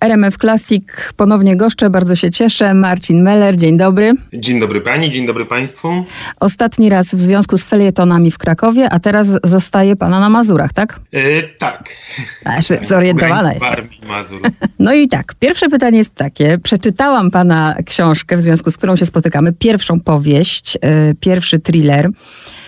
RMF Classic ponownie goszczę, bardzo się cieszę. Marcin Meller, dzień dobry. Dzień dobry pani, dzień dobry państwu. Ostatni raz w związku z felietonami w Krakowie, a teraz zostaje pana na Mazurach, tak? E, tak. Aż zorientowana jest. Mazur. No i tak, pierwsze pytanie jest takie. Przeczytałam pana książkę, w związku z którą się spotykamy, pierwszą powieść, yy, pierwszy thriller.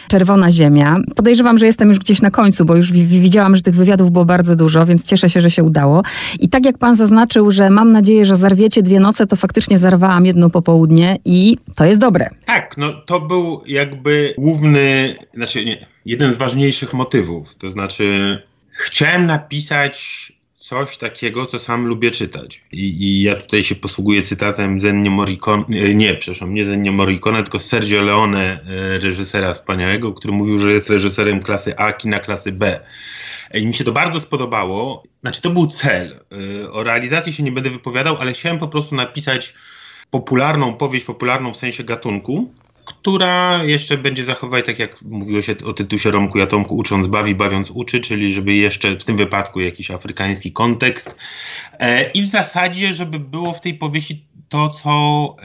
Czerwona Ziemia. Podejrzewam, że jestem już gdzieś na końcu, bo już widziałam, że tych wywiadów było bardzo dużo, więc cieszę się, że się udało. I tak jak pan zaznaczył, że mam nadzieję, że zarwiecie dwie noce, to faktycznie zarwałam jedno popołudnie i to jest dobre. Tak, no to był jakby główny, znaczy nie, jeden z ważniejszych motywów. To znaczy chciałem napisać coś takiego, co sam lubię czytać. I, I, ja tutaj się posługuję cytatem Zennio Morricone, nie, przepraszam, nie Zennio Morricone, tylko Sergio Leone, e, reżysera wspaniałego, który mówił, że jest reżyserem klasy A, kina klasy B. I mi się to bardzo spodobało. Znaczy, to był cel. E, o realizacji się nie będę wypowiadał, ale chciałem po prostu napisać popularną powieść, popularną w sensie gatunku, która jeszcze będzie zachowywać, tak jak mówiło się o tytusie Romku Jatomku, ucząc bawi, bawiąc uczy, czyli żeby jeszcze w tym wypadku jakiś afrykański kontekst. E, I w zasadzie, żeby było w tej powieści to, co,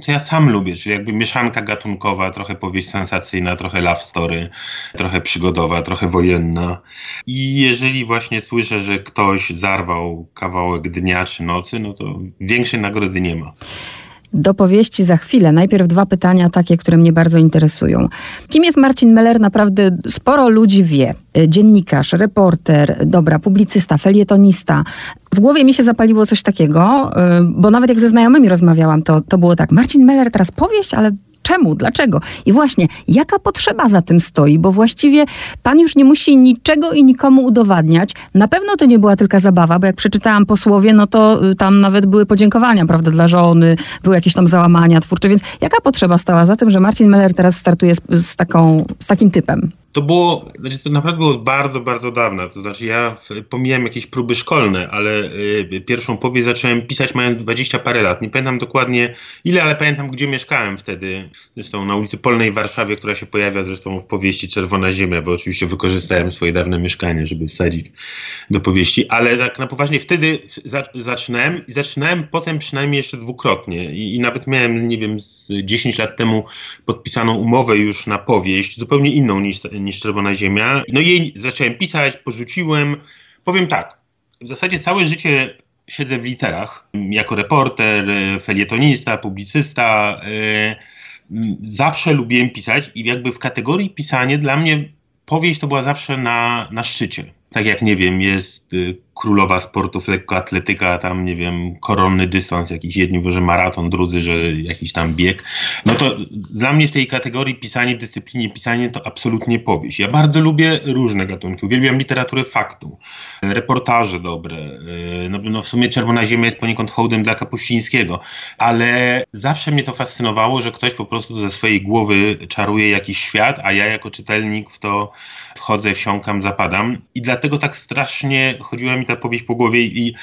co ja sam lubię, czyli jakby mieszanka gatunkowa, trochę powieść sensacyjna, trochę love story, trochę przygodowa, trochę wojenna. I jeżeli właśnie słyszę, że ktoś zarwał kawałek dnia czy nocy, no to większej nagrody nie ma. Do powieści za chwilę. Najpierw dwa pytania takie, które mnie bardzo interesują. Kim jest Marcin Meller? Naprawdę sporo ludzi wie. Dziennikarz, reporter, dobra, publicysta, felietonista. W głowie mi się zapaliło coś takiego, y, bo nawet jak ze znajomymi rozmawiałam, to, to było tak, Marcin Meller teraz powieść, ale Czemu? Dlaczego? I właśnie, jaka potrzeba za tym stoi? Bo właściwie pan już nie musi niczego i nikomu udowadniać. Na pewno to nie była tylko zabawa, bo jak przeczytałam posłowie, no to y, tam nawet były podziękowania, prawda, dla żony, były jakieś tam załamania twórcze, więc jaka potrzeba stała za tym, że Marcin Meller teraz startuje z, z, taką, z takim typem? To było, znaczy to naprawdę było bardzo, bardzo dawno. To znaczy ja pomijam jakieś próby szkolne, ale y, pierwszą powieść zacząłem pisać mając 20 parę lat. Nie pamiętam dokładnie ile, ale pamiętam gdzie mieszkałem wtedy. Zresztą na ulicy Polnej w Warszawie, która się pojawia zresztą w powieści Czerwona Ziemia, bo oczywiście wykorzystałem swoje dawne mieszkanie, żeby wsadzić do powieści. Ale tak na poważnie wtedy za, zaczynałem i zaczynałem potem przynajmniej jeszcze dwukrotnie. I, I nawet miałem, nie wiem, z 10 lat temu podpisaną umowę już na powieść, zupełnie inną niż niż Czerwona Ziemia. No jej zacząłem pisać, porzuciłem. Powiem tak, w zasadzie całe życie siedzę w literach. Jako reporter, felietonista, publicysta. E, zawsze lubiłem pisać i jakby w kategorii pisanie dla mnie powieść to była zawsze na, na szczycie. Tak jak, nie wiem, jest y, królowa sportów lekkoatletyka, tam nie wiem, koronny dystans, jakiś jedni że maraton, drudzy, że jakiś tam bieg. No to dla mnie w tej kategorii pisanie, w dyscyplinie pisanie to absolutnie powieść. Ja bardzo lubię różne gatunki. Uwielbiam literaturę faktu, reportaże dobre. Y, no, no w sumie Czerwona Ziemia jest poniekąd hołdem dla Kapuścińskiego, ale zawsze mnie to fascynowało, że ktoś po prostu ze swojej głowy czaruje jakiś świat, a ja jako czytelnik w to wchodzę, wsiąkam, zapadam. I dlatego tak strasznie chodziłem mi ta powieść po głowie i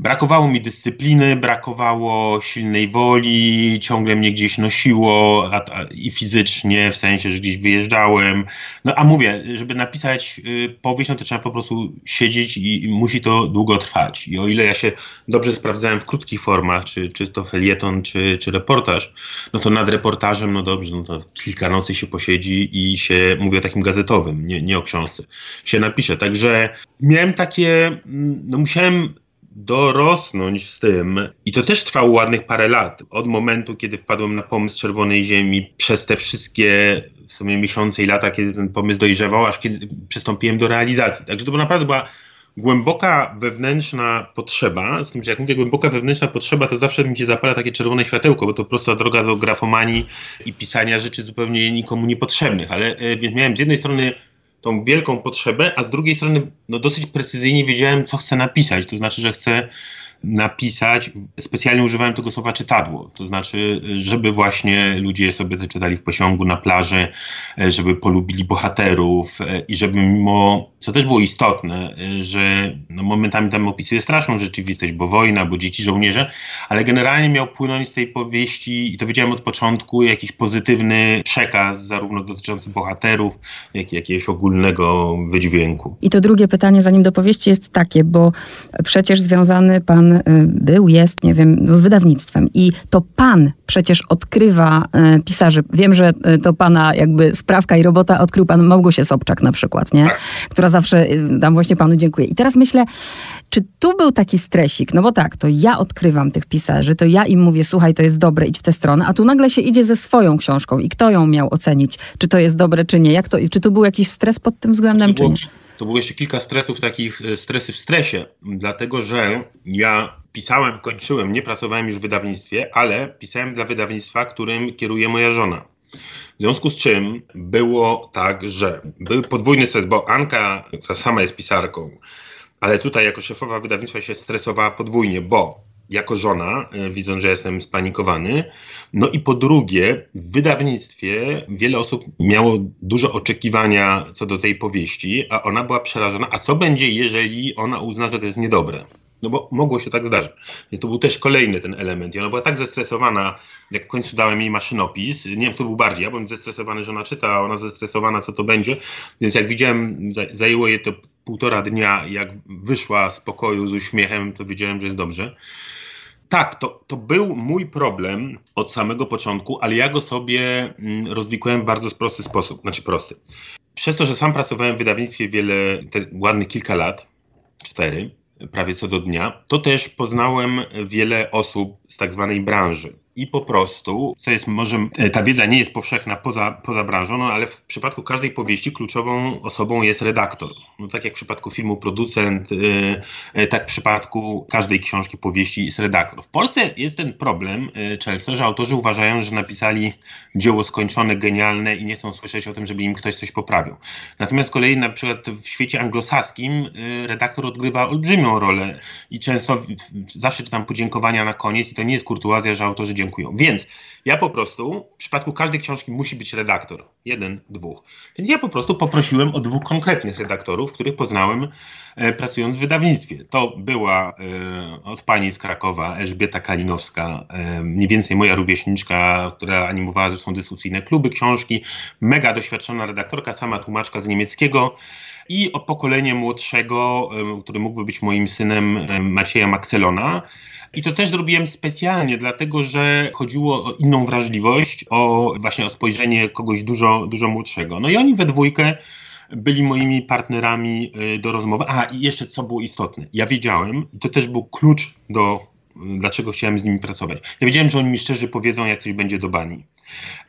brakowało mi dyscypliny, brakowało silnej woli, ciągle mnie gdzieś nosiło a, a, i fizycznie, w sensie, że gdzieś wyjeżdżałem. No a mówię, żeby napisać y, powieść, no to trzeba po prostu siedzieć i, i, musi to długo trwać. I o ile ja się dobrze sprawdzałem w krótkich formach, czy, czy to felieton, czy, czy reportaż, no to nad reportażem, no dobrze, no to kilka nocy się posiedzi i się, mówię o takim gazetowym, nie, nie o książce, się napisze. Także miałem takie, no musiałem dorosnąć z tym. I to też trwało ładnych parę lat. Od momentu, kiedy wpadłem na pomysł Czerwonej Ziemi, przez te wszystkie w sumie miesiące i lata, kiedy ten pomysł dojrzewał, aż kiedy przystąpiłem do realizacji. Także to naprawdę była głęboka wewnętrzna potrzeba, z tym, że jak mówię głęboka wewnętrzna potrzeba, to zawsze mi się zapala takie czerwone światełko, bo to prosta droga do grafomanii i pisania rzeczy zupełnie nikomu niepotrzebnych. Ale e, więc miałem z jednej strony tą wielką potrzebę, a z drugiej strony no, dosyć precyzyjnie wiedziałem, co chcę napisać. To znaczy, że chcę napisać, specjalnie używałem tego słowa czytadło, to znaczy, żeby właśnie ludzie sobie to czytali w posiągu na plaży, żeby polubili bohaterów i żeby mimo, co też było istotne, że no momentami tam opisuje straszną rzeczywistość, bo wojna, bo dzieci, żołnierze, ale generalnie miał płynąć z tej powieści, i to wiedziałem od początku, jakiś pozytywny przekaz, zarówno dotyczący bohaterów, jak i jakiegoś ogólnego wydźwięku. I to drugie pytanie, zanim do powieści, jest takie, bo przecież związany pan pan y, był, jest, nie wiem, no, z wydawnictwem i to pan przecież odkrywa y, pisarzy. Wiem, że y, to pana jakby sprawka i robota odkrył pan Małgosię Sobczak na przykład, nie? Tak. Która zawsze, tam właśnie panu dziękuję. I teraz myślę, czy tu był taki stresik? No bo tak, to ja odkrywam tych pisarzy, to ja im mówię, słuchaj, to jest dobre, idź w tę stronę, a tu nagle się idzie ze swoją książką i kto ją miał ocenić, czy to jest dobre, czy nie? Jak to, czy tu był jakiś stres pod tym względem, czy nie? To było jeszcze kilka stresów, takich e, stresy w stresie, dlatego że ja pisałem, kończyłem, nie pracowałem już w wydawnictwie, ale pisałem dla wydawnictwa, którym kieruje moja żona. W związku z czym było tak, że był podwójny stres, bo Anka, która sama jest pisarką, ale tutaj jako szefowa wydawnictwa się stresowała podwójnie, bo jako żona, e, widząc, że jestem spanikowany. No i po drugie, w wydawnictwie wiele osób miało duże oczekiwania co do tej powieści, a ona była przerażona. A co będzie, jeżeli ona uzna, że to jest niedobre? No bo mogło się tak zdarzyć. I to był też kolejny ten element. I ona była tak zestresowana, jak w końcu dałem jej maszynopis. Nie wiem, kto był bardziej. Ja byłem zestresowany, że ona czyta, a ona zestresowana, co to będzie. Więc jak widziałem, zajęło jej to półtora dnia. Jak wyszła z pokoju z uśmiechem, to wiedziałem, że jest dobrze. Tak, to, to był mój problem od samego początku, ale ja go sobie mm, rozwikłem w bardzo prosty sposób. Znaczy prosty. Przez to, że sam pracowałem w wydawnictwie wiele, te ładnych kilka lat, cztery, prawie co do dnia, to też poznałem wiele osób z tak zwanej branży i po prostu, co jest może, e, ta wiedza nie jest powszechna poza, poza branżą, no ale w przypadku każdej powieści kluczową osobą jest redaktor. No tak jak w przypadku filmu producent, yy, tak w przypadku każdej książki, powieści jest redaktor. W Polsce jest ten problem yy, często, że autorzy uważają, że napisali dzieło skończone, genialne i nie chcą słyszeć o tym, żeby im ktoś coś poprawił. Natomiast z kolei na przykład w świecie anglosaskim yy, redaktor odgrywa olbrzymią rolę i często zawsze czytam podziękowania na koniec i to nie jest kurtuazja, że autorzy dziękują. Więc ja po prostu, w przypadku każdej książki musi być redaktor. Jeden, dwóch. Więc ja po prostu poprosiłem o dwóch konkretnych redaktorów, których poznałem e, pracując w wydawnictwie. To była e, od pani z Krakowa Elżbieta Kalinowska, e, mniej więcej moja rówieśniczka, która animowała zresztą dyskusyjne kluby książki, mega doświadczona redaktorka, sama tłumaczka z niemieckiego i o pokolenie młodszego, który mógłby być moim synem, Macieja Makselona. I to też zrobiłem specjalnie, dlatego że chodziło o inną wrażliwość, o właśnie o spojrzenie kogoś dużo, dużo młodszego. No i oni we dwójkę byli moimi partnerami y, do rozmowy. A i jeszcze co było istotne. Ja wiedziałem, i to też był klucz do dlaczego chciałem z nimi pracować. Ja wiedziałem, że oni mi szczerze powiedzą, jak coś będzie do bani.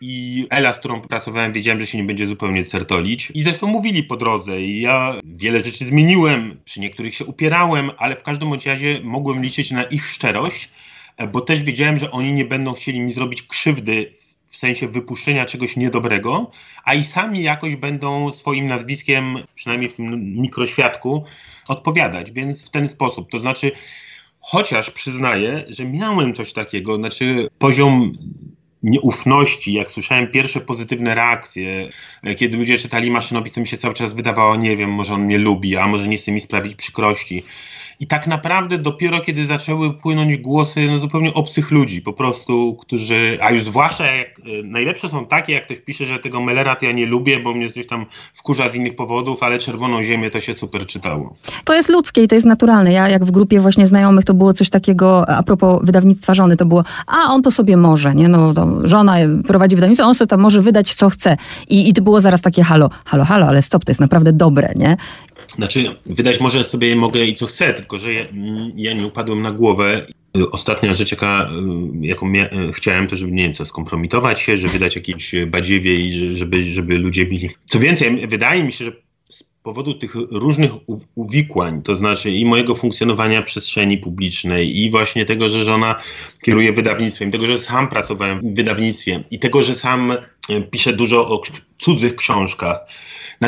I Ela, z którą pracowałem, wiedziałem, że się nie będzie zupełnie certolić. I zresztą mówili po drodze. I ja wiele rzeczy zmieniłem, przy niektórych się upierałem, ale w każdym razie mogłem liczyć na ich szczerość, bo też wiedziałem, że oni nie będą chcieli mi zrobić krzywdy w sensie wypuszczenia czegoś niedobrego, a i sami jakoś będą swoim nazwiskiem, przynajmniej w tym mikroświadku, odpowiadać. Więc w ten sposób. To znaczy, Chociaż przyznaję, że miałem coś takiego, znaczy poziom nieufności, jak słyszałem pierwsze pozytywne reakcje, kiedy ludzie czytali maszynopis, to mi się cały czas wydawało, nie wiem, może on mnie lubi, a może nie chce mi sprawić przykrości. I tak naprawdę dopiero kiedy zaczęły płynąć głosy no, zupełnie obcych ludzi, po prostu, którzy, a już zwłaszcza jak, e, najlepsze są takie, jak ktoś pisze, że tego Mellera to ja nie lubię, bo mnie coś tam wkurza z innych powodów, ale Czerwoną Ziemię to się super czytało. To jest ludzkie i to jest naturalne. Ja jak w grupie właśnie znajomych to było coś takiego, a propos wydawnictwa żony, to było, a on to sobie może, nie? No, żona prowadzi wydawnictwo, on sobie tam może wydać co chce. I, I to było zaraz takie halo, halo, halo, ale stop, to jest naprawdę dobre, nie? Znaczy, wydać może sobie mogę i co chcę, tylko że ja, mm, ja nie upadłem na głowę. Ostatnia rzecz, jaka, y, jaką y, chciałem, to żeby, nie wiem co, skompromitować się, żeby wydać jakieś badziewie i żeby, żeby ludzie byli... Co więcej, wydaje mi się, że z powodu tych różnych uwikłań, to znaczy i mojego funkcjonowania przestrzeni publicznej, i właśnie tego, że żona kieruje wydawnictwem, tego, że sam pracowałem w wydawnictwie, i tego, że sam y, piszę dużo o cudzych książkach,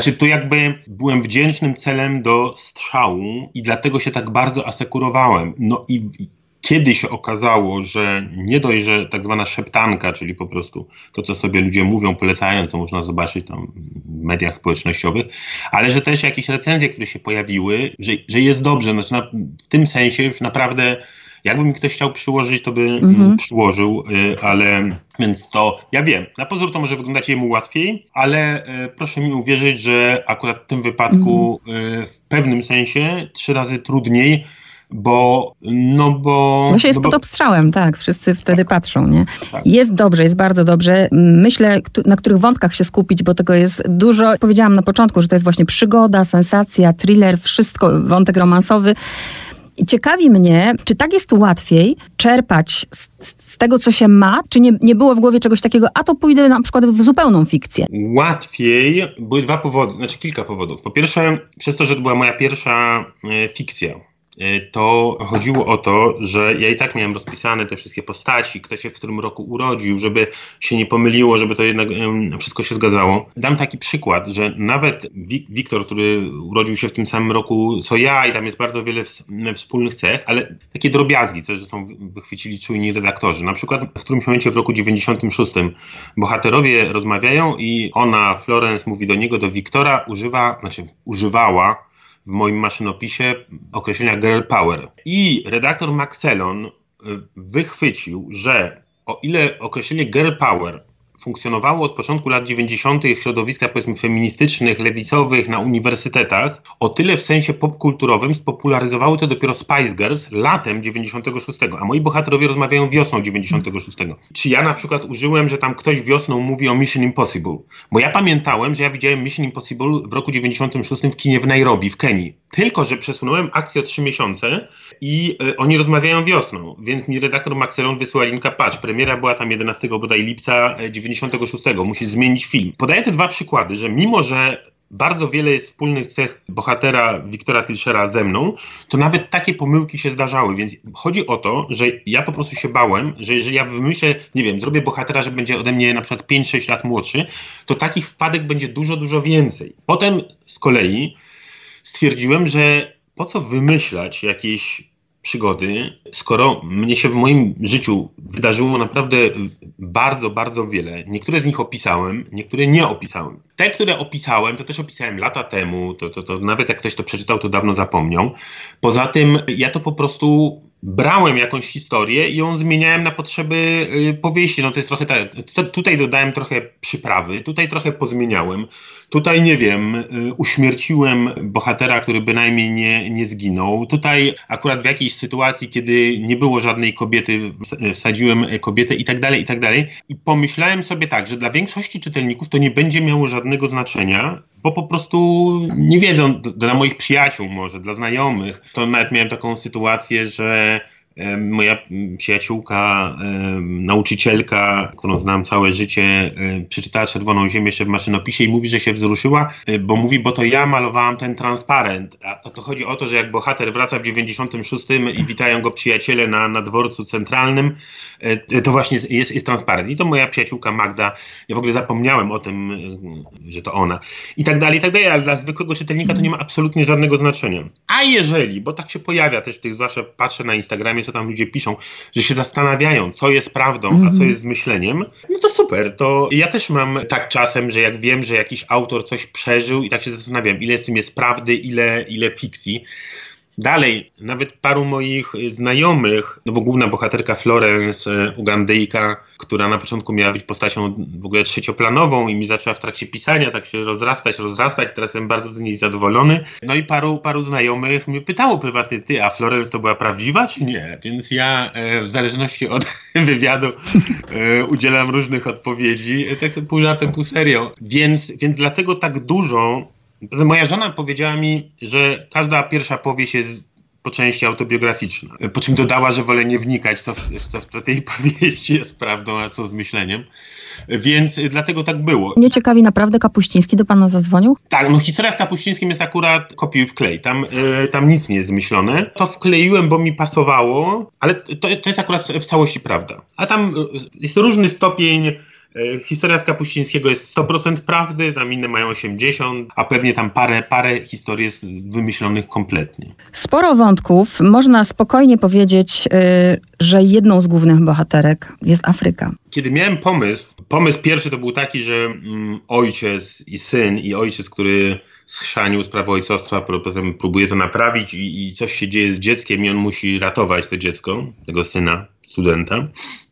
znaczy, tu jakby byłem wdzięcznym celem do strzału i dlatego się tak bardzo asekurowałem. No i, i kiedy się okazało, że nie dość, że tak zwana szeptanka, czyli po prostu to, co sobie ludzie mówią, polecają, co można zobaczyć tam w mediach społecznościowych, ale że też jakieś recenzje, które się pojawiły, że, że jest dobrze. Znaczy, na, w tym sensie już naprawdę jakby mi ktoś chciał przyłożyć, to by mhm. przyłożył, y, ale więc to ja wiem. Na pozór to może wyglądać jemu łatwiej, ale y, proszę mi uwierzyć, że akurat w tym wypadku mhm. y, w pewnym sensie trzy razy trudniej bo no bo... Bo się jest no pod bo, obstrzałem, tak, wszyscy wtedy Tak. patrzą, nie? Tak. Jest dobrze, jest bardzo dobrze. Myślę, na których wątkach się skupić, bo tego jest dużo. Powiedziałam na początku, że to jest właśnie przygoda, sensacja, thriller, wszystko, wątek romansowy. I ciekawi mnie, czy tak jest łatwiej czerpać z, z tego, co się ma, czy nie, nie było w głowie czegoś takiego, a to pójdę na przykład w zupełną fikcję. Łatwiej, były dwa powody, znaczy kilka powodów. Po pierwsze, przez to, że to była moja pierwsza e, fikcja, to chodziło o to, że ja i tak miałem rozpisane te wszystkie postaci, kto się w którym roku urodził, żeby się nie pomyliło, żeby to jednak wszystko się zgadzało. Dam taki przykład, że nawet Wik- Wiktor, który urodził się w tym samym roku co ja i tam jest bardzo wiele ws- wspólnych cech, ale takie drobiazgi, co zresztą wychwycili czujni redaktorzy. Na przykład w którymś momencie w roku 96 bohaterowie rozmawiają i ona, Florence, mówi do niego, do Wiktora, używa, znaczy używała w moim maszynopisie określenia girl power. I redaktor Maxelon y, wychwycił, że o ile określenie girl power funkcjonowało od początku lat 90. w środowiskach powiedzmy feministycznych, lewicowych, na uniwersytetach, o tyle w sensie popkulturowym spopularyzowały to dopiero Spice Girls latem 96, a moi bohaterowie rozmawiają wiosną 96. Czy ja na przykład użyłem, że tam ktoś wiosną mówi o Mission Impossible? Bo ja pamiętałem, że ja widziałem Mission Impossible w roku 96 w kinie w Nairobi, w Kenii. Tylko, że przesunąłem akcję o trzy miesiące i y, oni rozmawiają wiosną, więc mi redaktor Maxelon wysyła linka, patrz, premiera była tam 11 bodaj lipca 96 56 musi zmienić film. Podaję te dwa przykłady, że mimo, że bardzo wiele jest wspólnych cech bohatera Wiktora Tilschera ze mną, to nawet takie pomyłki się zdarzały, więc chodzi o to, że ja po prostu się bałem, że jeżeli ja wymyślę, nie wiem, zrobię bohatera, że będzie ode mnie na przykład 5-6 lat młodszy, to takich wpadek będzie dużo, dużo więcej. Potem z kolei stwierdziłem, że po co wymyślać jakieś przygody, skoro mnie się w moim życiu wydarzyło naprawdę bardzo, bardzo wiele. Niektóre z nich opisałem, niektóre nie opisałem. Te, które opisałem, to też opisałem lata temu, to, to, to nawet jak ktoś to przeczytał, to dawno zapomniał. Poza tym ja to po prostu brałem jakąś historię i ją zmieniałem na potrzeby y, powieści. No to jest trochę tak, tu- tutaj dodałem trochę przyprawy, tutaj trochę pozmieniałem. Tutaj, nie wiem, y, uśmierciłem bohatera, który bynajmniej nie, nie zginął. Tutaj akurat w jakiejś sytuacji, kiedy nie było żadnej kobiety, ws- wsadziłem kobietę i tak dalej, i tak dalej. I pomyślałem sobie tak, że dla większości czytelników to nie będzie miało żadnego znaczenia, bo po prostu nie wiedzą, dla moich przyjaciół może, dla znajomych. To nawet miałem taką sytuację, że moja przyjaciółka, nauczycielka, którą znam całe życie, przeczytała Czerwoną Ziemię jeszcze w maszynopisie i mówi, że się wzruszyła, y, bo mówi, bo to ja malowałam ten transparent. A to, chodzi o to, że jak bohater wraca w 96 i witają go przyjaciele na, na dworcu centralnym, y, to właśnie jest, jest, transparent. I to moja przyjaciółka Magda, ja w ogóle zapomniałem o tym, że to ona. I tak dalej, i tak dalej, ale dla zwykłego czytelnika to nie ma absolutnie żadnego znaczenia. A jeżeli, bo tak się pojawia też tych, zwłaszcza patrzę na Instagramie, co tam ludzie piszą, że się zastanawiają, co jest prawdą, a co jest zmyśleniem, no to super. To ja też mam tak czasem, że jak wiem, że jakiś autor coś przeżył i tak się zastanawiam, ile w tym jest prawdy, ile, ile fikcji. Dalej, nawet paru moich y, znajomych, no bo główna bohaterka Florence, y, Ugandyjka, która na początku miała być postacią w ogóle trzecioplanową i mi zaczęła w trakcie pisania tak się rozrastać, rozrastać, teraz jestem bardzo z niej zadowolony. No i paru, paru znajomych mnie pytało prywatnie, ty, a Florence to była prawdziwa czy nie? Więc ja e, w zależności od wywiadu e, udzielam różnych odpowiedzi, e, tak pół żartem, pół serio. Więc, więc dlatego tak dużo Moja żona powiedziała mi, że każda pierwsza powieść jest po części autobiograficzna. Po czym dodała, że wolę nie wnikać, co w, co w tej powieści jest prawdą, a co z myśleniem. Więc dlatego tak było. Nie ciekawi naprawdę Kapuściński do pana zadzwonił? Tak, no historia z Kapuścińskim jest akurat kopiuj wklej. Tam, e, tam nic nie jest zmyślone. To wkleiłem, bo mi pasowało, ale to, to jest akurat w całości prawda. A tam jest różny stopień Historia z Kapuścińskiego jest 100% prawdy, tam inne mają 80%, a pewnie tam parę, parę historii jest wymyślonych kompletnie. Sporo wątków. Można spokojnie powiedzieć, y, że jedną z głównych bohaterek jest Afryka. Kiedy miałem pomysł pomysł pierwszy to był taki, że mm, ojciec i syn i ojciec, który schrzanił sprawę ojcostwa, potem próbuje to naprawić i, i coś się dzieje z dzieckiem i on musi ratować to dziecko, tego syna, studenta.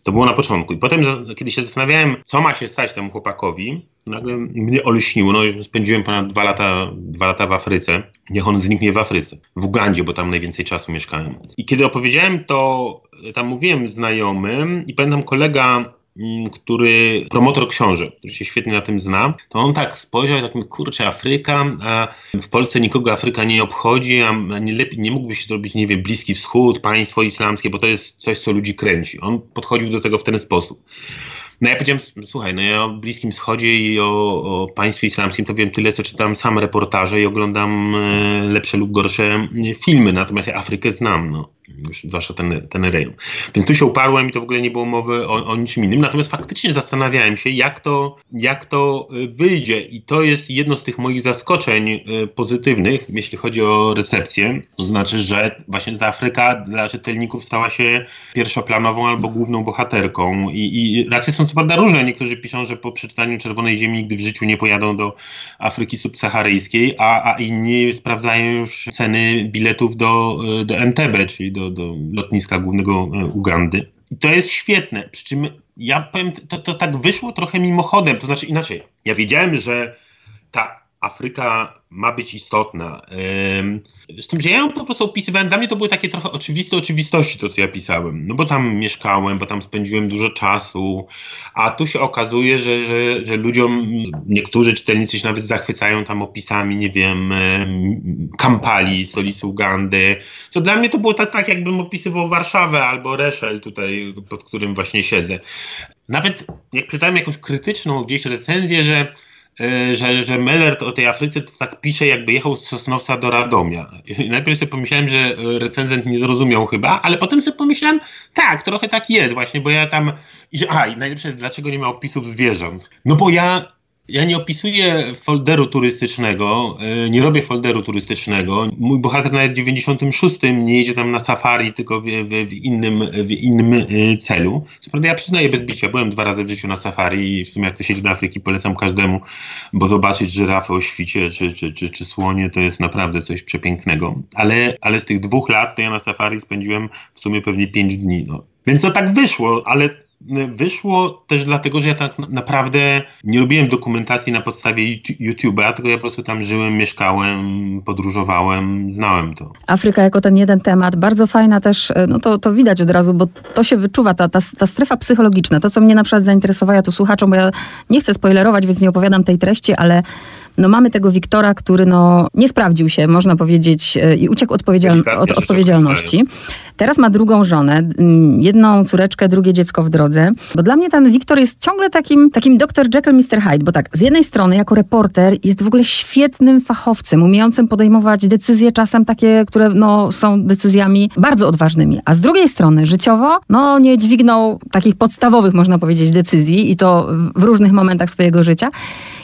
To było na początku. I potem, kiedy się zastanawiałem, co ma się stać temu chłopakowi, nagle mnie olśniło. No, spędziłem ponad dwa lata, dwa lata w Afryce. Niech on zniknie w Afryce. W Ugandzie, bo tam najwięcej czasu mieszkałem. I kiedy opowiedziałem to, tam mówiłem znajomym i pamiętam kolega który, promotor książek, który się świetnie na tym zna, to on tak spojrzał tak mi, kurczę, Afryka, a w Polsce nikogo Afryka nie obchodzi, a nie, lepiej, nie mógłbyś zrobić, nie wiem, Bliski Wschód, państwo islamskie, bo to jest coś, co ludzi kręci. On podchodził do tego w ten sposób. No ja powiedziałem, słuchaj, no ja o Bliskim Wschodzie i o, o państwie islamskim to wiem tyle, co czytam sam reportaże i oglądam e, lepsze lub gorsze filmy, natomiast ja Afrykę znam, no już zwłaszcza ten, ten rejon. Więc tu się uparłem i to w ogóle nie było mowy o, o niczym innym. Natomiast faktycznie zastanawiałem się, jak to, jak to y, wyjdzie. I to jest jedno z tych moich zaskoczeń pozytywnych, jeśli chodzi o recepcję. To znaczy, że właśnie ta Afryka dla czytelników stała się pierwszoplanową albo główną bohaterką. I, i reakcje są co prawda różne. Niektórzy piszą, że po przeczytaniu Czerwonej Ziemi nigdy w życiu nie pojadą do Afryki subsaharyjskiej, a, a inni sprawdzają już ceny biletów do, y, do Entebbe, czyli do, do lotniska głównego e, Ugandy. I to jest świetne. Przy czym ja powiem, to, to tak wyszło trochę mimochodem, to znaczy inaczej. Ja wiedziałem, że ta Afryka ma być istotna. Z tym, że ja ją po prostu opisywałem, dla mnie to były takie trochę oczywiste oczywistości, to co ja pisałem. No bo tam mieszkałem, bo tam spędziłem dużo czasu, a tu się okazuje, że, że, że ludziom, niektórzy czytelnicy się nawet zachwycają tam opisami, nie wiem, Kampali, stolicy Ugandy, co dla mnie to było tak, tak jakbym opisywał Warszawę albo Reszel tutaj, pod którym właśnie siedzę. Nawet jak czytałem jakąś krytyczną gdzieś recenzję, że że, że Mellert o tej Afryce to tak pisze, jakby jechał z Sosnowca do Radomia. I najpierw sobie pomyślałem, że e, recenzent nie zrozumiał chyba, ale potem sobie pomyślałem, tak, trochę tak jest właśnie, bo ja tam... I że, a, i najlepsze dlaczego nie ma opisów zwierząt. No bo ja ja nie opisuję folderu turystycznego, e, nie robię folderu turystycznego. Mój bohater nawet w 96 nie jedzie tam na safari, tylko w, w, w, innym, w innym e, celu. Co prawda ja przyznaję bez bicia, byłem dwa razy w życiu na safari i w sumie jak ktoś jedzie do Afryki polecam każdemu, bo zobaczyć żyrafę o świcie czy, czy, czy, czy słonie to jest naprawdę coś przepięknego. Ale, ale z tych dwóch lat to ja na safari spędziłem w sumie pewnie pięć dni. No. Więc to tak wyszło, ale wyszło też dlatego, że ja tak naprawdę nie robiłem dokumentacji na podstawie YouTube'a, tylko ja po prostu tam żyłem, mieszkałem, podróżowałem, znałem to. Afryka jako ten jeden temat, bardzo fajna też, e, no to, to widać od razu, bo to się wyczuwa, ta, ta, ta strefa psychologiczna, to co mnie na przykład zainteresowało, ja tu słuchaczom, bo ja nie chcę spoilerować, więc nie opowiadam tej treści, ale no mamy tego Wiktora, który no nie sprawdził się, można powiedzieć, e, i uciekł odpowiedzial od odpowiedzialności. Teraz ma drugą żonę, jedną córeczkę, drugie dziecko w drodze. Bo dla mnie ten Wiktor jest ciągle takim, takim Dr. Jekyll, Mr. Hyde, bo tak, z jednej strony jako reporter jest w ogóle świetnym fachowcem, umiejącym podejmować decyzje czasem takie, które no, są decyzjami bardzo odważnymi. A z drugiej strony życiowo, no nie dźwignął takich podstawowych, można powiedzieć, decyzji i to w różnych momentach swojego życia.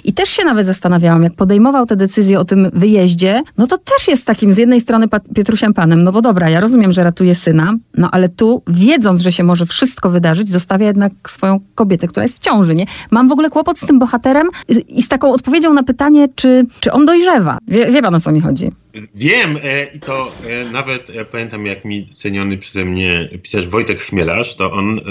I też się nawet zastanawiałam, jak podejmował te decyzje o tym wyjeździe, no to też jest takim z jednej strony Pietrusiem Panem, no bo dobra, ja rozumiem, że ratuje syna, no ale tu, wiedząc, że się może wszystko wydarzyć, zostawia jednak swoją kobietę, która jest w ciąży, nie? Mam w ogóle kłopot z tym bohaterem i z taką odpowiedzią na pytanie, czy, czy on dojrzewa. Wie, wie pan, o co mi chodzi? Wiem e, i to e, nawet ja pamiętam, jak mi ceniony przeze mnie pisarz Wojtek Chmielarz, to on, e,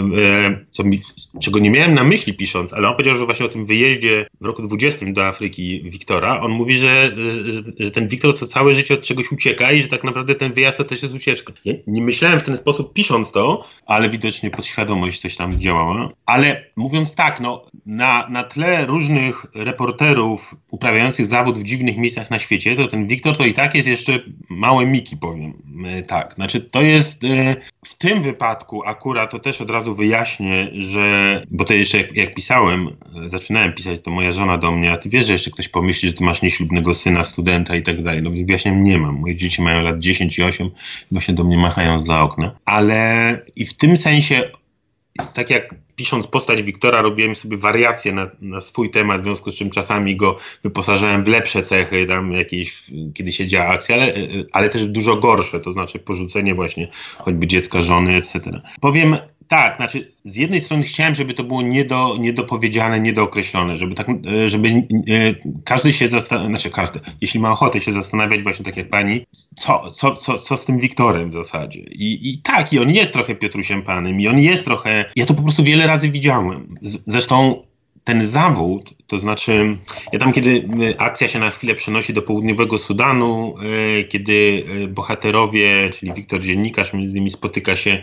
co mi, czego nie miałem na myśli pisząc, ale on powiedział, że właśnie o tym wyjeździe w roku 20 do Afryki Wiktora, on mówi, że, że, że ten Wiktor co całe życie od czegoś ucieka i że tak naprawdę ten wyjazd to też jest ucieczka. Ja nie myślałem w ten sposób pisząc to, ale widocznie podświadomość coś tam działała. Ale mówiąc tak, no, na, na tle różnych reporterów uprawiających zawód w dziwnych miejscach na świecie, to ten Wiktor to i tak jest jeszcze małe miki, powiem. E, tak, znaczy to jest e, w tym wypadku akurat to też od razu wyjaśnię, że, bo to jeszcze jak, jak pisałem, e, zaczynałem pisać, to moja żona do mnie, a ty wiesz, że jeszcze ktoś pomyśli, że ty masz nieślubnego syna, studenta i tak dalej. No wyjaśniam, nie mam. Moje dzieci mają lat 10 i 8, właśnie do mnie machają za okna. Ale i w tym sensie, tak jak pisząc postać Wiktora, robiłem sobie wariacje na, na, swój temat, w związku z czym czasami go wyposażałem w lepsze cechy, tam jakieś, kiedy się działa akcja, ale, ale też dużo gorsze, to znaczy porzucenie właśnie choćby dziecka, żony, etc. Powiem tak, znaczy z jednej strony chciałem, żeby to było niedo, niedopowiedziane, niedookreślone, żeby tak, e, żeby e, każdy się zastanawiał, znaczy każdy, jeśli ma ochotę się zastanawiać właśnie tak jak pani, co, co, co, co z tym Wiktorem w zasadzie. I, I tak, i on jest trochę Piotrusiem Panem, i on jest trochę, ja to po prostu wiele razy widziałem. Zresztą ten zawód, to znaczy, ja tam, kiedy y, akcja się na chwilę przenosi do południowego Sudanu, y, kiedy y, bohaterowie, czyli Wiktor Dziennikarz, między innymi spotyka się,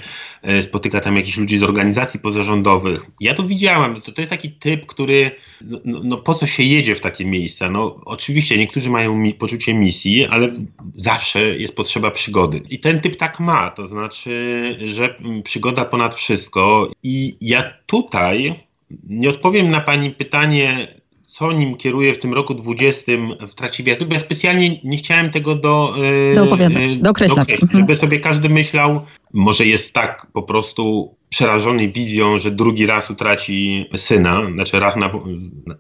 spotyka tam jakichś ludzi z organizacji pozarządowych. Ja to widziałem, to, to jest taki typ, który, no, no, no, po co się jedzie w takie miejsca? No, oczywiście niektórzy mają mi, poczucie misji, ale zawsze jest potrzeba przygody. I ten typ tak ma, to znaczy, że mm, przygoda ponad wszystko. I ja tutaj nie odpowiem na Pani pytanie, co nim kieruje w tym roku 20 w trakcie wjazdu, bo ja specjalnie nie chciałem tego do, e, do e, dokreślać, mhm. żeby sobie każdy myślał, może jest tak po prostu przerażony wizją, że drugi raz utraci syna, znaczy raz na,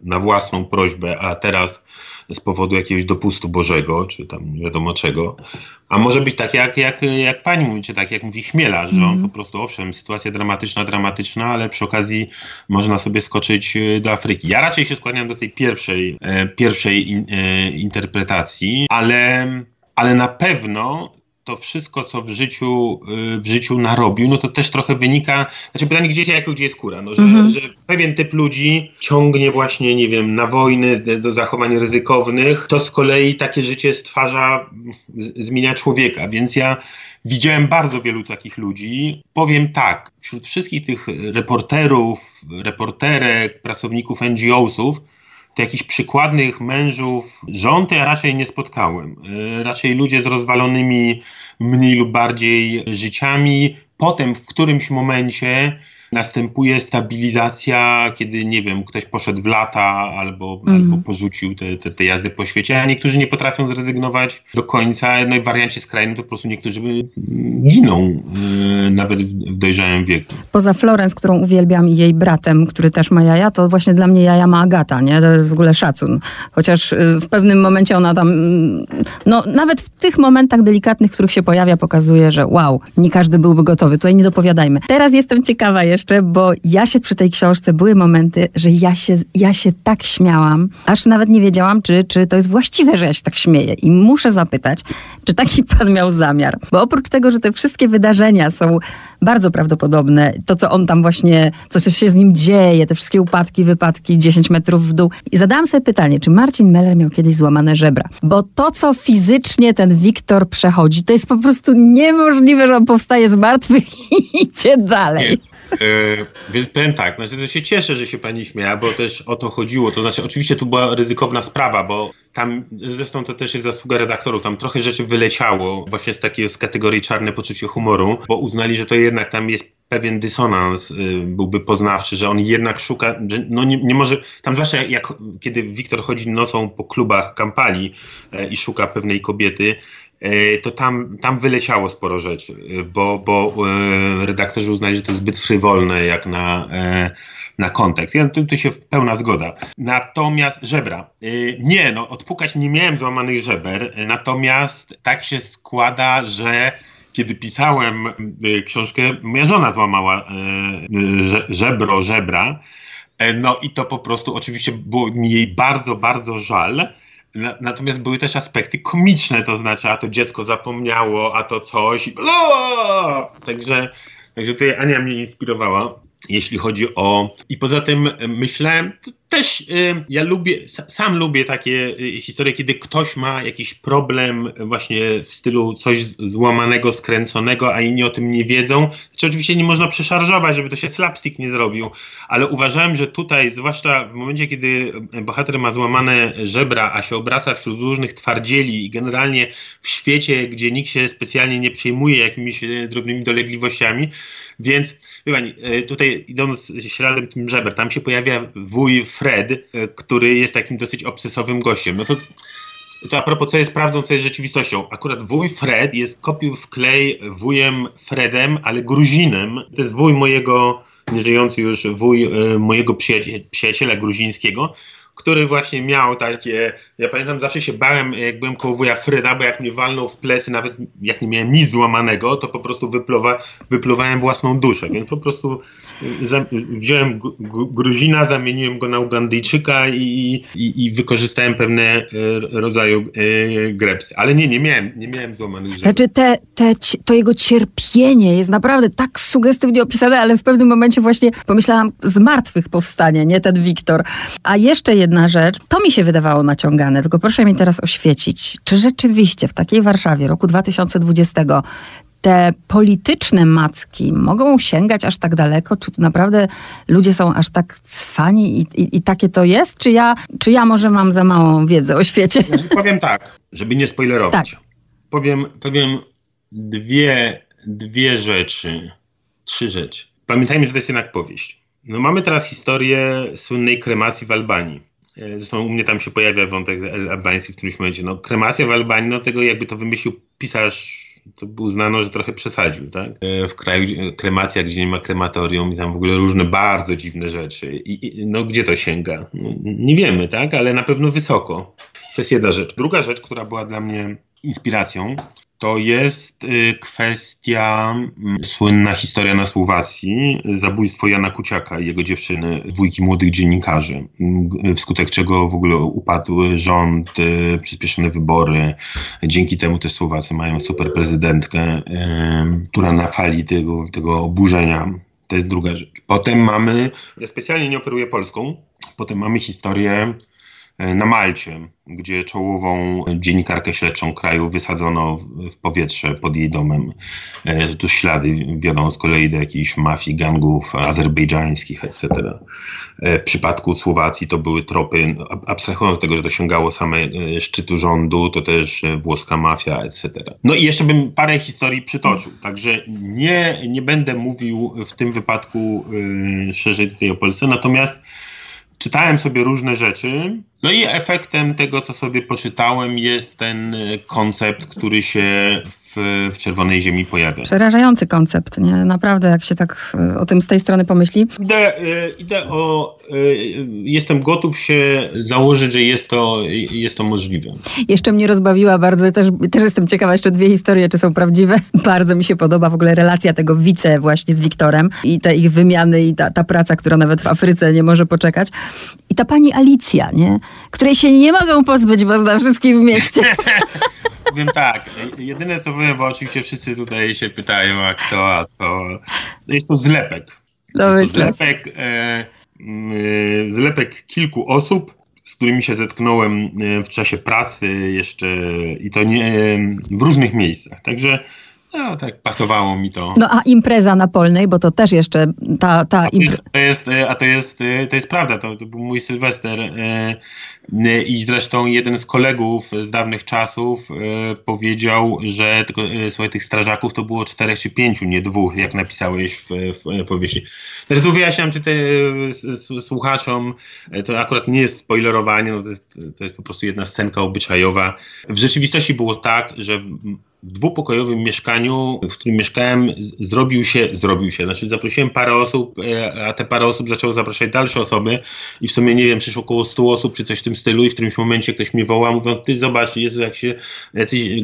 na własną prośbę, a teraz z powodu jakiegoś dopustu Bożego, czy tam nie wiadomo czego. A może być tak, jak, jak, jak pani mówi, czy tak jak mówi Chmiela, że on mm. po prostu, owszem, sytuacja dramatyczna, dramatyczna, ale przy okazji można sobie skoczyć e, do Afryki. Ja raczej się skłaniam do tej pierwszej, e, pierwszej in, e, interpretacji, ale, ale na pewno to wszystko, co w życiu, y, w życiu narobił, no to też trochę wynika, znaczy pytanie, gdzie, jako gdzie jest kura, no, że, -hmm. że pewien typ ludzi ciągnie właśnie, nie wiem, na wojny, do zachowań ryzykownych, to z kolei takie życie stwarza, zmienia człowieka, więc ja widziałem bardzo wielu takich ludzi. Powiem tak, wśród wszystkich tych reporterów, reporterek, pracowników NGO-sów, to jakichś przykładnych mężów żon ja raczej nie spotkałem. E, raczej ludzie z rozwalonymi mniej lub bardziej życiami. Potem w którymś momencie następuje stabilizacja, kiedy, nie wiem, ktoś poszedł w lata albo, mm. albo porzucił te, te, te, jazdy po świecie, a niektórzy nie potrafią zrezygnować do końca. No i w wariancie skrajnym to po prostu niektórzy giną yy, nawet w dojrzałym wieku. Poza Florence, którą uwielbiam i jej bratem, który też ma jaja, to właśnie dla mnie jaja ma Agata, nie? W ogóle szacun. Chociaż y, w pewnym momencie ona tam, mm, no nawet w tych momentach delikatnych, w których się pojawia, pokazuje, że wow, nie każdy byłby gotowy. Tutaj nie dopowiadajmy. Teraz jestem ciekawa jeszcze, jeszcze, bo ja się przy tej książce, były momenty, że ja się, ja się tak śmiałam, aż nawet nie wiedziałam, czy, czy to jest właściwe, że ja się tak śmieję. I muszę zapytać, czy taki pan miał zamiar? Bo oprócz tego, że te wszystkie wydarzenia są bardzo prawdopodobne, to co on tam właśnie, co się z nim dzieje, te wszystkie upadki, wypadki, 10 metrów w dół. I zadałam sobie pytanie, czy Marcin Meller miał kiedyś złamane żebra? Bo to, co fizycznie ten Wiktor przechodzi, to jest po prostu niemożliwe, że on powstaje z martwych i idzie dalej. E, więc powiem tak, znaczy to się cieszę, że się pani śmiała, bo też o to chodziło. To znaczy, oczywiście tu była ryzykowna sprawa, bo tam, zresztą to też jest zasługa redaktorów, tam trochę rzeczy wyleciało właśnie z takiej z kategorii czarne poczucie humoru, bo uznali, że to jednak tam jest pewien dysonans y, byłby poznawczy, że on jednak szuka, no nie, nie może, tam zwłaszcza jak, kiedy Wiktor chodzi nosą po klubach kampanii e, i szuka pewnej kobiety, to tam, tam wyleciało sporo rzeczy, e, bo, bo e, redaktorzy uznali, że to jest zbyt frywolne jak na, na kontekst. Ja, tu, tu się pełna zgoda. Natomiast żebra. Nie, no odpukać nie miałem złamanych żeber, natomiast tak się składa, że kiedy pisałem książkę, moja żona złamała żebro, żebra, no i to po prostu oczywiście było mi jej bardzo, bardzo żal, Natomiast były też aspekty komiczne, to znaczy, a to dziecko zapomniało, a to coś. Także, także tutaj Ania mnie inspirowała, jeśli chodzi o. I poza tym myślałem, też y, ja lubię, sam lubię takie y, historie, kiedy ktoś ma jakiś problem właśnie w stylu coś złamanego, skręconego, a inni o tym nie wiedzą. Znaczy oczywiście nie można przeszarżować, żeby to się slapstick nie zrobił, ale uważałem, że tutaj, zwłaszcza w momencie, kiedy bohater ma złamane żebra, a się obraca wśród różnych twardzieli i generalnie w świecie, gdzie nikt się specjalnie nie przejmuje jakimiś e, drobnymi dolegliwościami, więc wie pani, e, tutaj idąc śladem tym żeber, tam się pojawia wuj Fred, e, który jest takim dosyć obsesowym gościem. No to, to a propos, co jest prawdą, co jest rzeczywistością. Akurat wuj Fred jest kopił w klej wujem Fredem, ale Gruzinem. To jest wuj mojego, nieżyjący już wuj e, mojego przyjaciela gruzińskiego, który właśnie miał takie, ja pamiętam zawsze się bałem, jak byłem koło wuja Fryda, bo jak mnie walnął w plecy, nawet jak nie miałem nic złamanego, to po prostu wypluwa, wypluwałem własną duszę, więc po prostu za, wziąłem Gruzina, zamieniłem go na Ugandyjczyka i, i, i wykorzystałem pewne e, rodzaju e, grepsy. Ale nie, nie miałem, nie miałem złamanych rzeczy. Znaczy te, te, to jego cierpienie jest naprawdę tak sugestywnie opisane, ale w pewnym momencie właśnie pomyślałam, z martwych powstanie, nie ten Wiktor. A jeszcze jedna rzecz, to mi się wydawało naciągane, tylko proszę mi teraz oświecić, czy rzeczywiście w takiej Warszawie roku 2020 te polityczne macki mogą sięgać aż tak daleko? Czy to naprawdę ludzie są aż tak cwani i, i, i, takie to jest? Czy ja, czy ja może mam za małą wiedzę o świecie? Znaczy, powiem tak, żeby nie spoilerować. Tak. Powiem, powiem dwie, dwie rzeczy, trzy rzeczy. Pamiętajmy, że to jest jednak powieść. No mamy teraz historię słynnej kremacji w Albanii. E, zresztą u mnie tam się pojawia wątek albański w którymś momencie. No, kremacja w Albanii, no tego jakby to wymyślił pisarz, to uznano, że trochę przesadził, tak? E, w kraju kremacja, gdzie nie ma krematorium i tam w ogóle różne bardzo dziwne rzeczy. I, i no gdzie to sięga? No, nie wiemy, tak? Ale na pewno wysoko. To jest jedna rzecz. Druga rzecz, która była dla mnie inspiracją, to jest y, kwestia, mm, słynna historia na Słowacji, zabójstwo Jana Kuciaka i jego dziewczyny, dwójki młodych dziennikarzy, mm, wskutek czego w ogóle upadł rząd, y, przyspieszone wybory. Dzięki temu też Słowacy mają super prezydentkę, która na fali tego, tego oburzenia to jest druga rzecz. Potem mamy, ja specjalnie nie operuję Polską, potem mamy historię na Malcie, gdzie czołową dziennikarkę śledczą kraju wysadzono w powietrze pod jej domem. E, tu ślady wiodą z kolei do jakichś mafii, gangów azerbejdżańskich, etc. E, w przypadku Słowacji to były tropy, abstrahując od tego, że dosięgało same szczytu rządu, to też włoska mafia, etc. No i jeszcze bym parę historii przytoczył, także nie, nie będę mówił w tym wypadku szerzej tutaj o Polsce, natomiast czytałem sobie różne rzeczy. No i efektem tego, co sobie poczytałem, jest ten koncept, który się w, w Czerwonej Ziemi pojawia. Przerażający koncept, nie? Naprawdę, jak się tak e, o tym z tej strony pomyśli. Idę, e, idę o... E, jestem gotów się założyć, że jest to, jest to możliwe. Jeszcze mnie rozbawiła bardzo, też, też jestem ciekawa, jeszcze dwie historie, czy są prawdziwe. Bardzo mi się podoba w ogóle relacja tego wice właśnie z Wiktorem i te ich wymiany i ta, ta praca, która nawet w Afryce nie może poczekać. I ta pani Alicja, nie? Której się nie mogą pozbyć, bo zna wszystkich w mieście. Powiem tak, jedyne co powiem, bo oczywiście wszyscy tutaj się pytają, a kto, a to jest to zlepek. No jest to zlepek, e, e, zlepek kilku osób, z którymi się zetknąłem e, w czasie pracy jeszcze i to nie w różnych miejscach. Także no tak, pasowało mi to. No a impreza na Polnej, bo to też jeszcze ta, ta impreza. To jest, a to jest, to jest prawda, to, to był mój Sylwester e, i zresztą jeden z kolegów z dawnych czasów powiedział, że tylko, słuchaj, tych strażaków to było czterech czy pięciu, nie dwóch, jak napisałeś w, w powieści. Znaczy tu wyjaśniam czy te, słuchaczom, to akurat nie jest spoilerowanie, no to, jest, to jest po prostu jedna scenka obyczajowa. W rzeczywistości było tak, że dwupokojowym mieszkaniu, w którym mieszkałem, zrobił się, zrobił się, znaczy zaprosiłem parę osób, e, a te parę osób zaczęło zapraszać dalsze osoby i w sumie, nie wiem, przyszło około 100 osób czy coś w tym stylu i w którymś momencie ktoś mnie woła, mówiąc, ty zobacz, Jezu, jak się jacyś,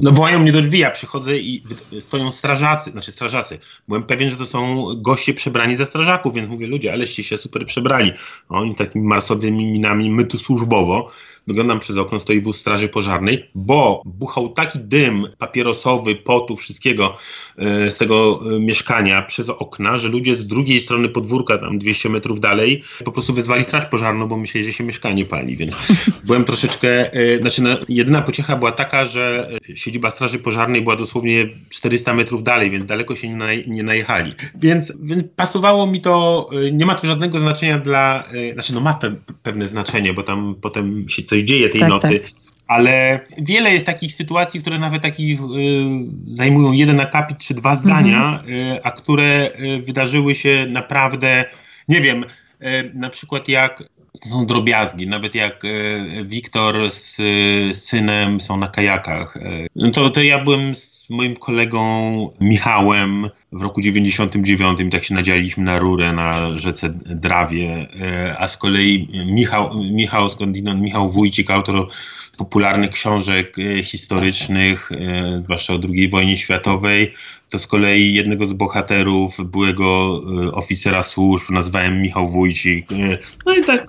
no wołają mnie do drzwi, ja przychodzę i stoją strażacy, znaczy strażacy. Byłem pewien, że to są goście przebrani za strażaków, więc mówię, ludzie, aleście się super przebrali. Oni takimi masowymi minami, my tu służbowo, Wyglądam przez okno, stoi wóz straży pożarnej, bo buchał taki dym papierosowy, potu, wszystkiego e, z tego e, mieszkania przez okna, że ludzie z drugiej strony podwórka, tam 200 metrów dalej, po prostu wezwali straż pożarną, bo myśleli, że się mieszkanie pali, więc byłem troszeczkę, e, znaczy no, jedyna pociecha była taka, że siedziba straży pożarnej była dosłownie 400 metrów dalej, więc daleko się nie, naj, nie najechali. Więc, więc pasowało mi to, nie ma to żadnego znaczenia dla, znaczy no ma pe pewne znaczenie, bo tam potem się coś coś dzieje tej tak, nocy. Tak. Ale wiele jest takich sytuacji, które nawet takich y, zajmują jeden akapit czy dwa zdania, mhm. y, a które y, wydarzyły się naprawdę, nie wiem, y, na przykład jak to są drobiazgi. Nawet jak Wiktor z, z synem są na kajakach. No to, to ja byłem z moim kolegą Michałem w roku 99 tak się nadzialiśmy na rurę na rzece Drawie, a z kolei Michał, Michał skądinąd, Michał Wójcik, autor popularnych książek e, historycznych, e, zwłaszcza o II wojnie światowej, to z kolei jednego z bohaterów, byłego e, oficera służb, nazwałem Michał Wójcik. No i tak,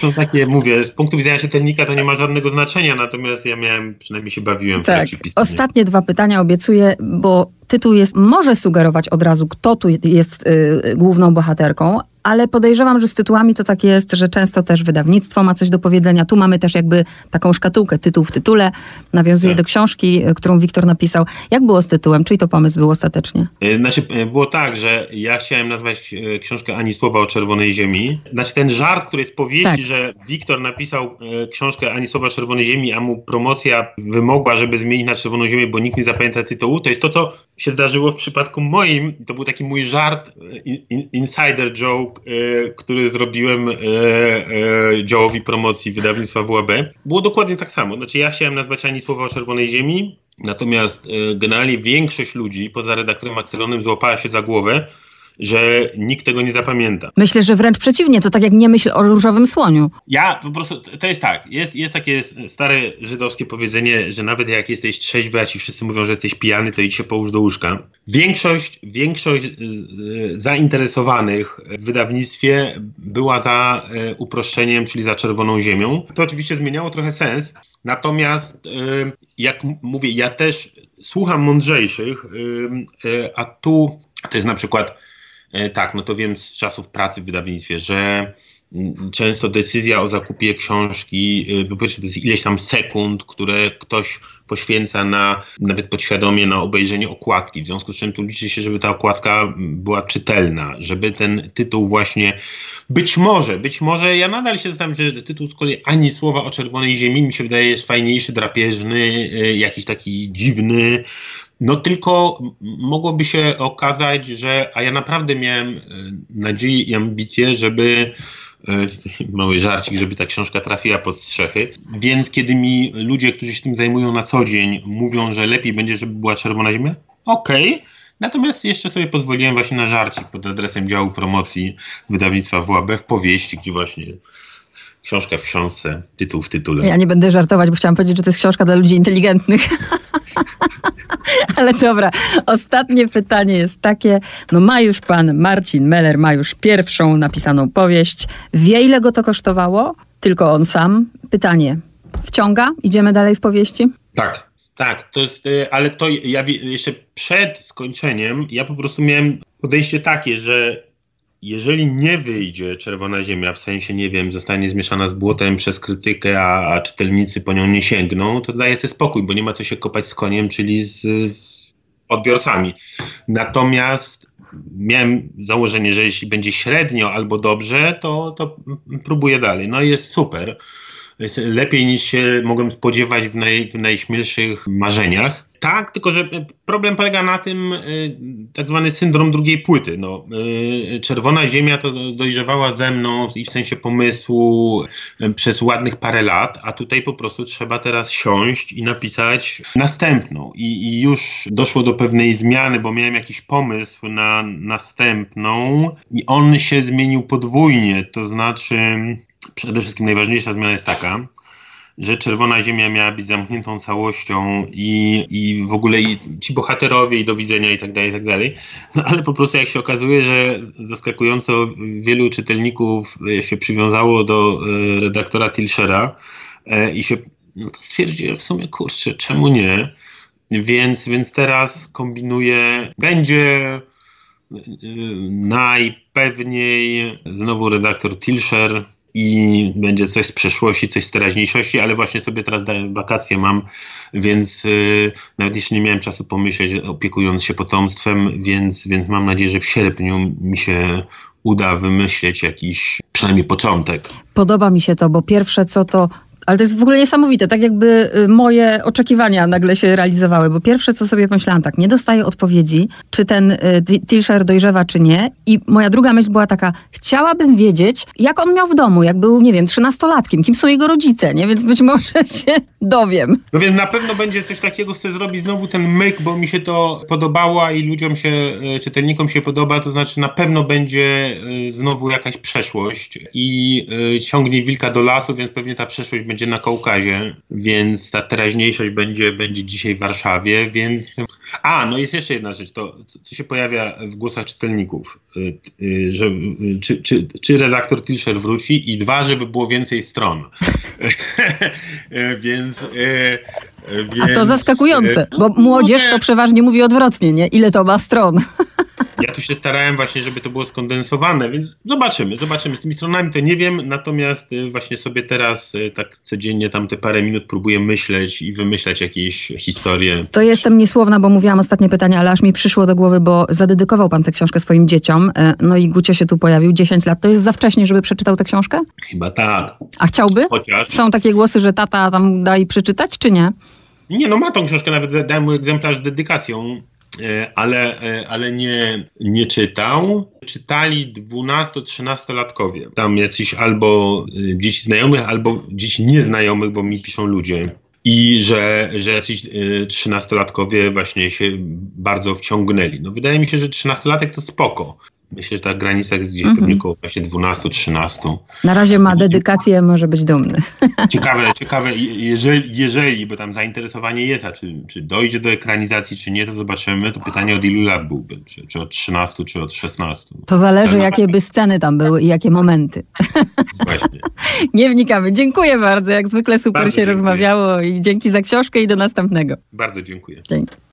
są takie, mówię, z punktu widzenia czytelnika to nie ma żadnego znaczenia, natomiast ja miałem, przynajmniej się bawiłem w tak. trakcie pisania. Ostatnie dwa pytania obiecuję, bo tytuł jest, może sugerować od razu, kto tu jest y, główną bohaterką, ale podejrzewam, że z tytułami to tak jest, że często też wydawnictwo ma coś do powiedzenia. Tu mamy też jakby taką szkatułkę, tytuł w tytule, nawiązuje tak. do książki, y, którą Wiktor napisał. Jak było z tytułem? Czyj to pomysł był ostatecznie? Y, znaczy, y, było tak, że ja chciałem nazwać książkę Ani Słowa o Czerwonej Ziemi. Znaczy ten żart, który jest powieści, tak. że Wiktor napisał książkę Ani Słowa o Czerwonej Ziemi, a mu promocja wymogła, żeby zmienić na Czerwoną Ziemię, bo nikt nie zapamięta tytułu, to jest to, co się zdarzyło w przypadku moim. To był taki mój żart, insider joke, E, który zrobiłem e, e, działowi promocji wydawnictwa WAB, było dokładnie tak samo. Znaczy ja chciałem nazwać ani słowa o Czerwonej Ziemi, natomiast generalnie większość ludzi, poza redaktorem Axelonem, złapała się za głowę, że nikt tego nie zapamięta. Myślę, że wręcz przeciwnie, to tak jak nie myśl o różowym słoniu. Ja po prostu, to jest tak, jest, jest takie stare żydowskie powiedzenie, że nawet jak jesteś trzeźwy, a ci wszyscy mówią, że jesteś pijany, to idź się połóż do łóżka. Większość, większość y, y, zainteresowanych w wydawnictwie była za y, uproszczeniem, czyli za czerwoną ziemią. To oczywiście zmieniało trochę sens, natomiast jak mówię, ja też słucham mądrzejszych, a tu to jest na przykład tak, no to wiem z czasów pracy w wydawnictwie, że często decyzja o zakupie książki, e, po pierwsze to jest ileś tam sekund, które ktoś poświęca na, nawet podświadomie na obejrzenie okładki, w związku z czym tu liczy się, żeby ta okładka była czytelna, żeby ten tytuł właśnie, być może, być może, ja nadal się zastanawiam, że tytuł z kolei ani słowa o czerwonej ziemi mi się wydaje jest fajniejszy, drapieżny, e, jakiś taki dziwny, no tylko mogłoby się okazać, że, a ja naprawdę miałem e, nadzieję i ambicje, żeby e, mały żarcik, żeby ta książka trafiła pod strzechy. Więc kiedy mi ludzie, którzy się tym zajmują na co dzień, mówią, że lepiej będzie, żeby była czerwona ziemia, okej. Okay. Natomiast jeszcze sobie pozwoliłem właśnie na żarcik pod adresem działu promocji wydawnictwa WAB w powieści, gdzie właśnie książka w książce, tytuł w tytule. Ja nie będę żartować, bo chciałam powiedzieć, że to jest książka dla ludzi inteligentnych. Ale dobra, ostatnie pytanie jest takie. No ma już pan Marcin Meller, ma już pierwszą napisaną powieść. Wie ile go to kosztowało? Tylko on sam. Pytanie. Wciąga? Idziemy dalej w powieści? Tak. Tak, to jest, y, ale to ja jeszcze przed skończeniem, ja po prostu miałem podejście takie, że jeżeli nie wyjdzie Czerwona Ziemia, w sensie, nie wiem, zostanie zmieszana z błotem przez krytykę, a, a czytelnicy po nią nie sięgną, to daje sobie spokój, bo nie ma co się kopać z koniem, czyli z, z odbiorcami. Natomiast miałem założenie, że jeśli będzie średnio albo dobrze, to, to próbuję dalej. No i jest super. Lepiej niż się mogłem spodziewać w, naj, w najśmielszych marzeniach. Tak, tylko że problem polega na tym y, tak zwany syndrom drugiej płyty. No, y, Czerwona Ziemia to dojrzewała ze mną i w sensie pomysłu y, przez ładnych parę lat, a tutaj po prostu trzeba teraz siąść i napisać następną. I, i już doszło do pewnej zmiany, bo miałem jakiś pomysł na następną i on się zmienił podwójnie, to znaczy przede wszystkim najważniejsza zmiana jest taka, że Czerwona Ziemia miała być zamkniętą całością i, i w ogóle i ci bohaterowie i do widzenia i tak dalej, i tak dalej. No ale po prostu jak się okazuje, że zaskakująco wielu czytelników e, się przywiązało do e, redaktora Tilshera e, i się no to w sumie, kurczę, czemu nie? Więc, więc teraz kombinuję, będzie najpewniej znowu redaktor Tilsher i będzie coś z przeszłości, coś z teraźniejszości, ale właśnie sobie teraz wakacje mam, więc yy, nawet jeśli nie miałem czasu pomyśleć, opiekując się potomstwem, więc, więc mam nadzieję, że w sierpniu mi się uda wymyśleć jakiś przynajmniej początek. Podoba mi się to, bo pierwsze co to Ale to jest w ogóle niesamowite, tak jakby y, moje oczekiwania nagle się realizowały, bo pierwsze co sobie pomyślałam, tak, nie dostaję odpowiedzi, czy ten y, Tilsher dojrzewa, czy nie. I moja druga myśl była taka, chciałabym wiedzieć, jak on miał w domu, jak był, nie wiem, trzynastolatkiem, kim są jego rodzice, nie? Więc być może się dowiem. No więc na pewno będzie coś takiego, chcę zrobić znowu ten myk, bo mi się to podobało i ludziom się, y, czytelnikom się podoba, to znaczy na pewno będzie znowu jakaś przeszłość i ciągnie wilka do lasu, więc pewnie ta przeszłość będzie na Kaukazie, więc ta teraźniejszość będzie, będzie dzisiaj w Warszawie, więc... A, no jest jeszcze jedna rzecz, to co się pojawia w głosach czytelników, y, y, że, y, czy, czy, czy redaktor Tilscher wróci i dwa, żeby było więcej stron. więc... Więc, A to zaskakujące, bo młodzież to przeważnie mówi odwrotnie, nie? Ile to ma stron? Ja tu się starałem właśnie, żeby to było skondensowane, więc zobaczymy, zobaczymy. Z tymi stronami to nie wiem, natomiast y, właśnie sobie teraz y, tak codziennie tam te parę minut próbuję myśleć i wymyślać jakieś historie. To jestem niesłowna, bo mówiłam ostatnie pytanie, ale aż mi przyszło do głowy, bo zadedykował pan tę książkę swoim dzieciom, y, no i Gucio się tu pojawił, 10 lat. To jest za wcześnie, żeby przeczytał tę książkę? Chyba tak. A chciałby? Chociaż... Są takie głosy, że tata tam da i przeczytać, czy nie? Nie, no ma tą książkę, nawet dałem mu egzemplarz z dedykacją E, ale, e, ale nie, nie czytał. Czytali 12-13-latkowie. Tam jacyś albo e, dzieci znajomych, albo dzieci nieznajomych, bo mi piszą ludzie. I że, że jacyś trzynastolatkowie właśnie się bardzo wciągnęli. No wydaje mi się, że trzynastolatek to spoko. Myślę, że ta granica jest gdzieś mm -hmm. pewnie około właśnie 12-13. Na razie ma dedykację, może być dumny. Ciekawe, ciekawe, jeżeli, jeżeli bo tam zainteresowanie jest, a czy, czy dojdzie do ekranizacji, czy nie, to zobaczymy. To pytanie od ilu lat byłby, czy, czy od 13, czy od 16. To zależy, jakie by sceny tam były i jakie momenty. Właśnie. nie wnikamy. Dziękuję bardzo, jak zwykle super bardzo się dziękuję. rozmawiało i dzięki za książkę i do następnego. Bardzo dziękuję. Dzięki.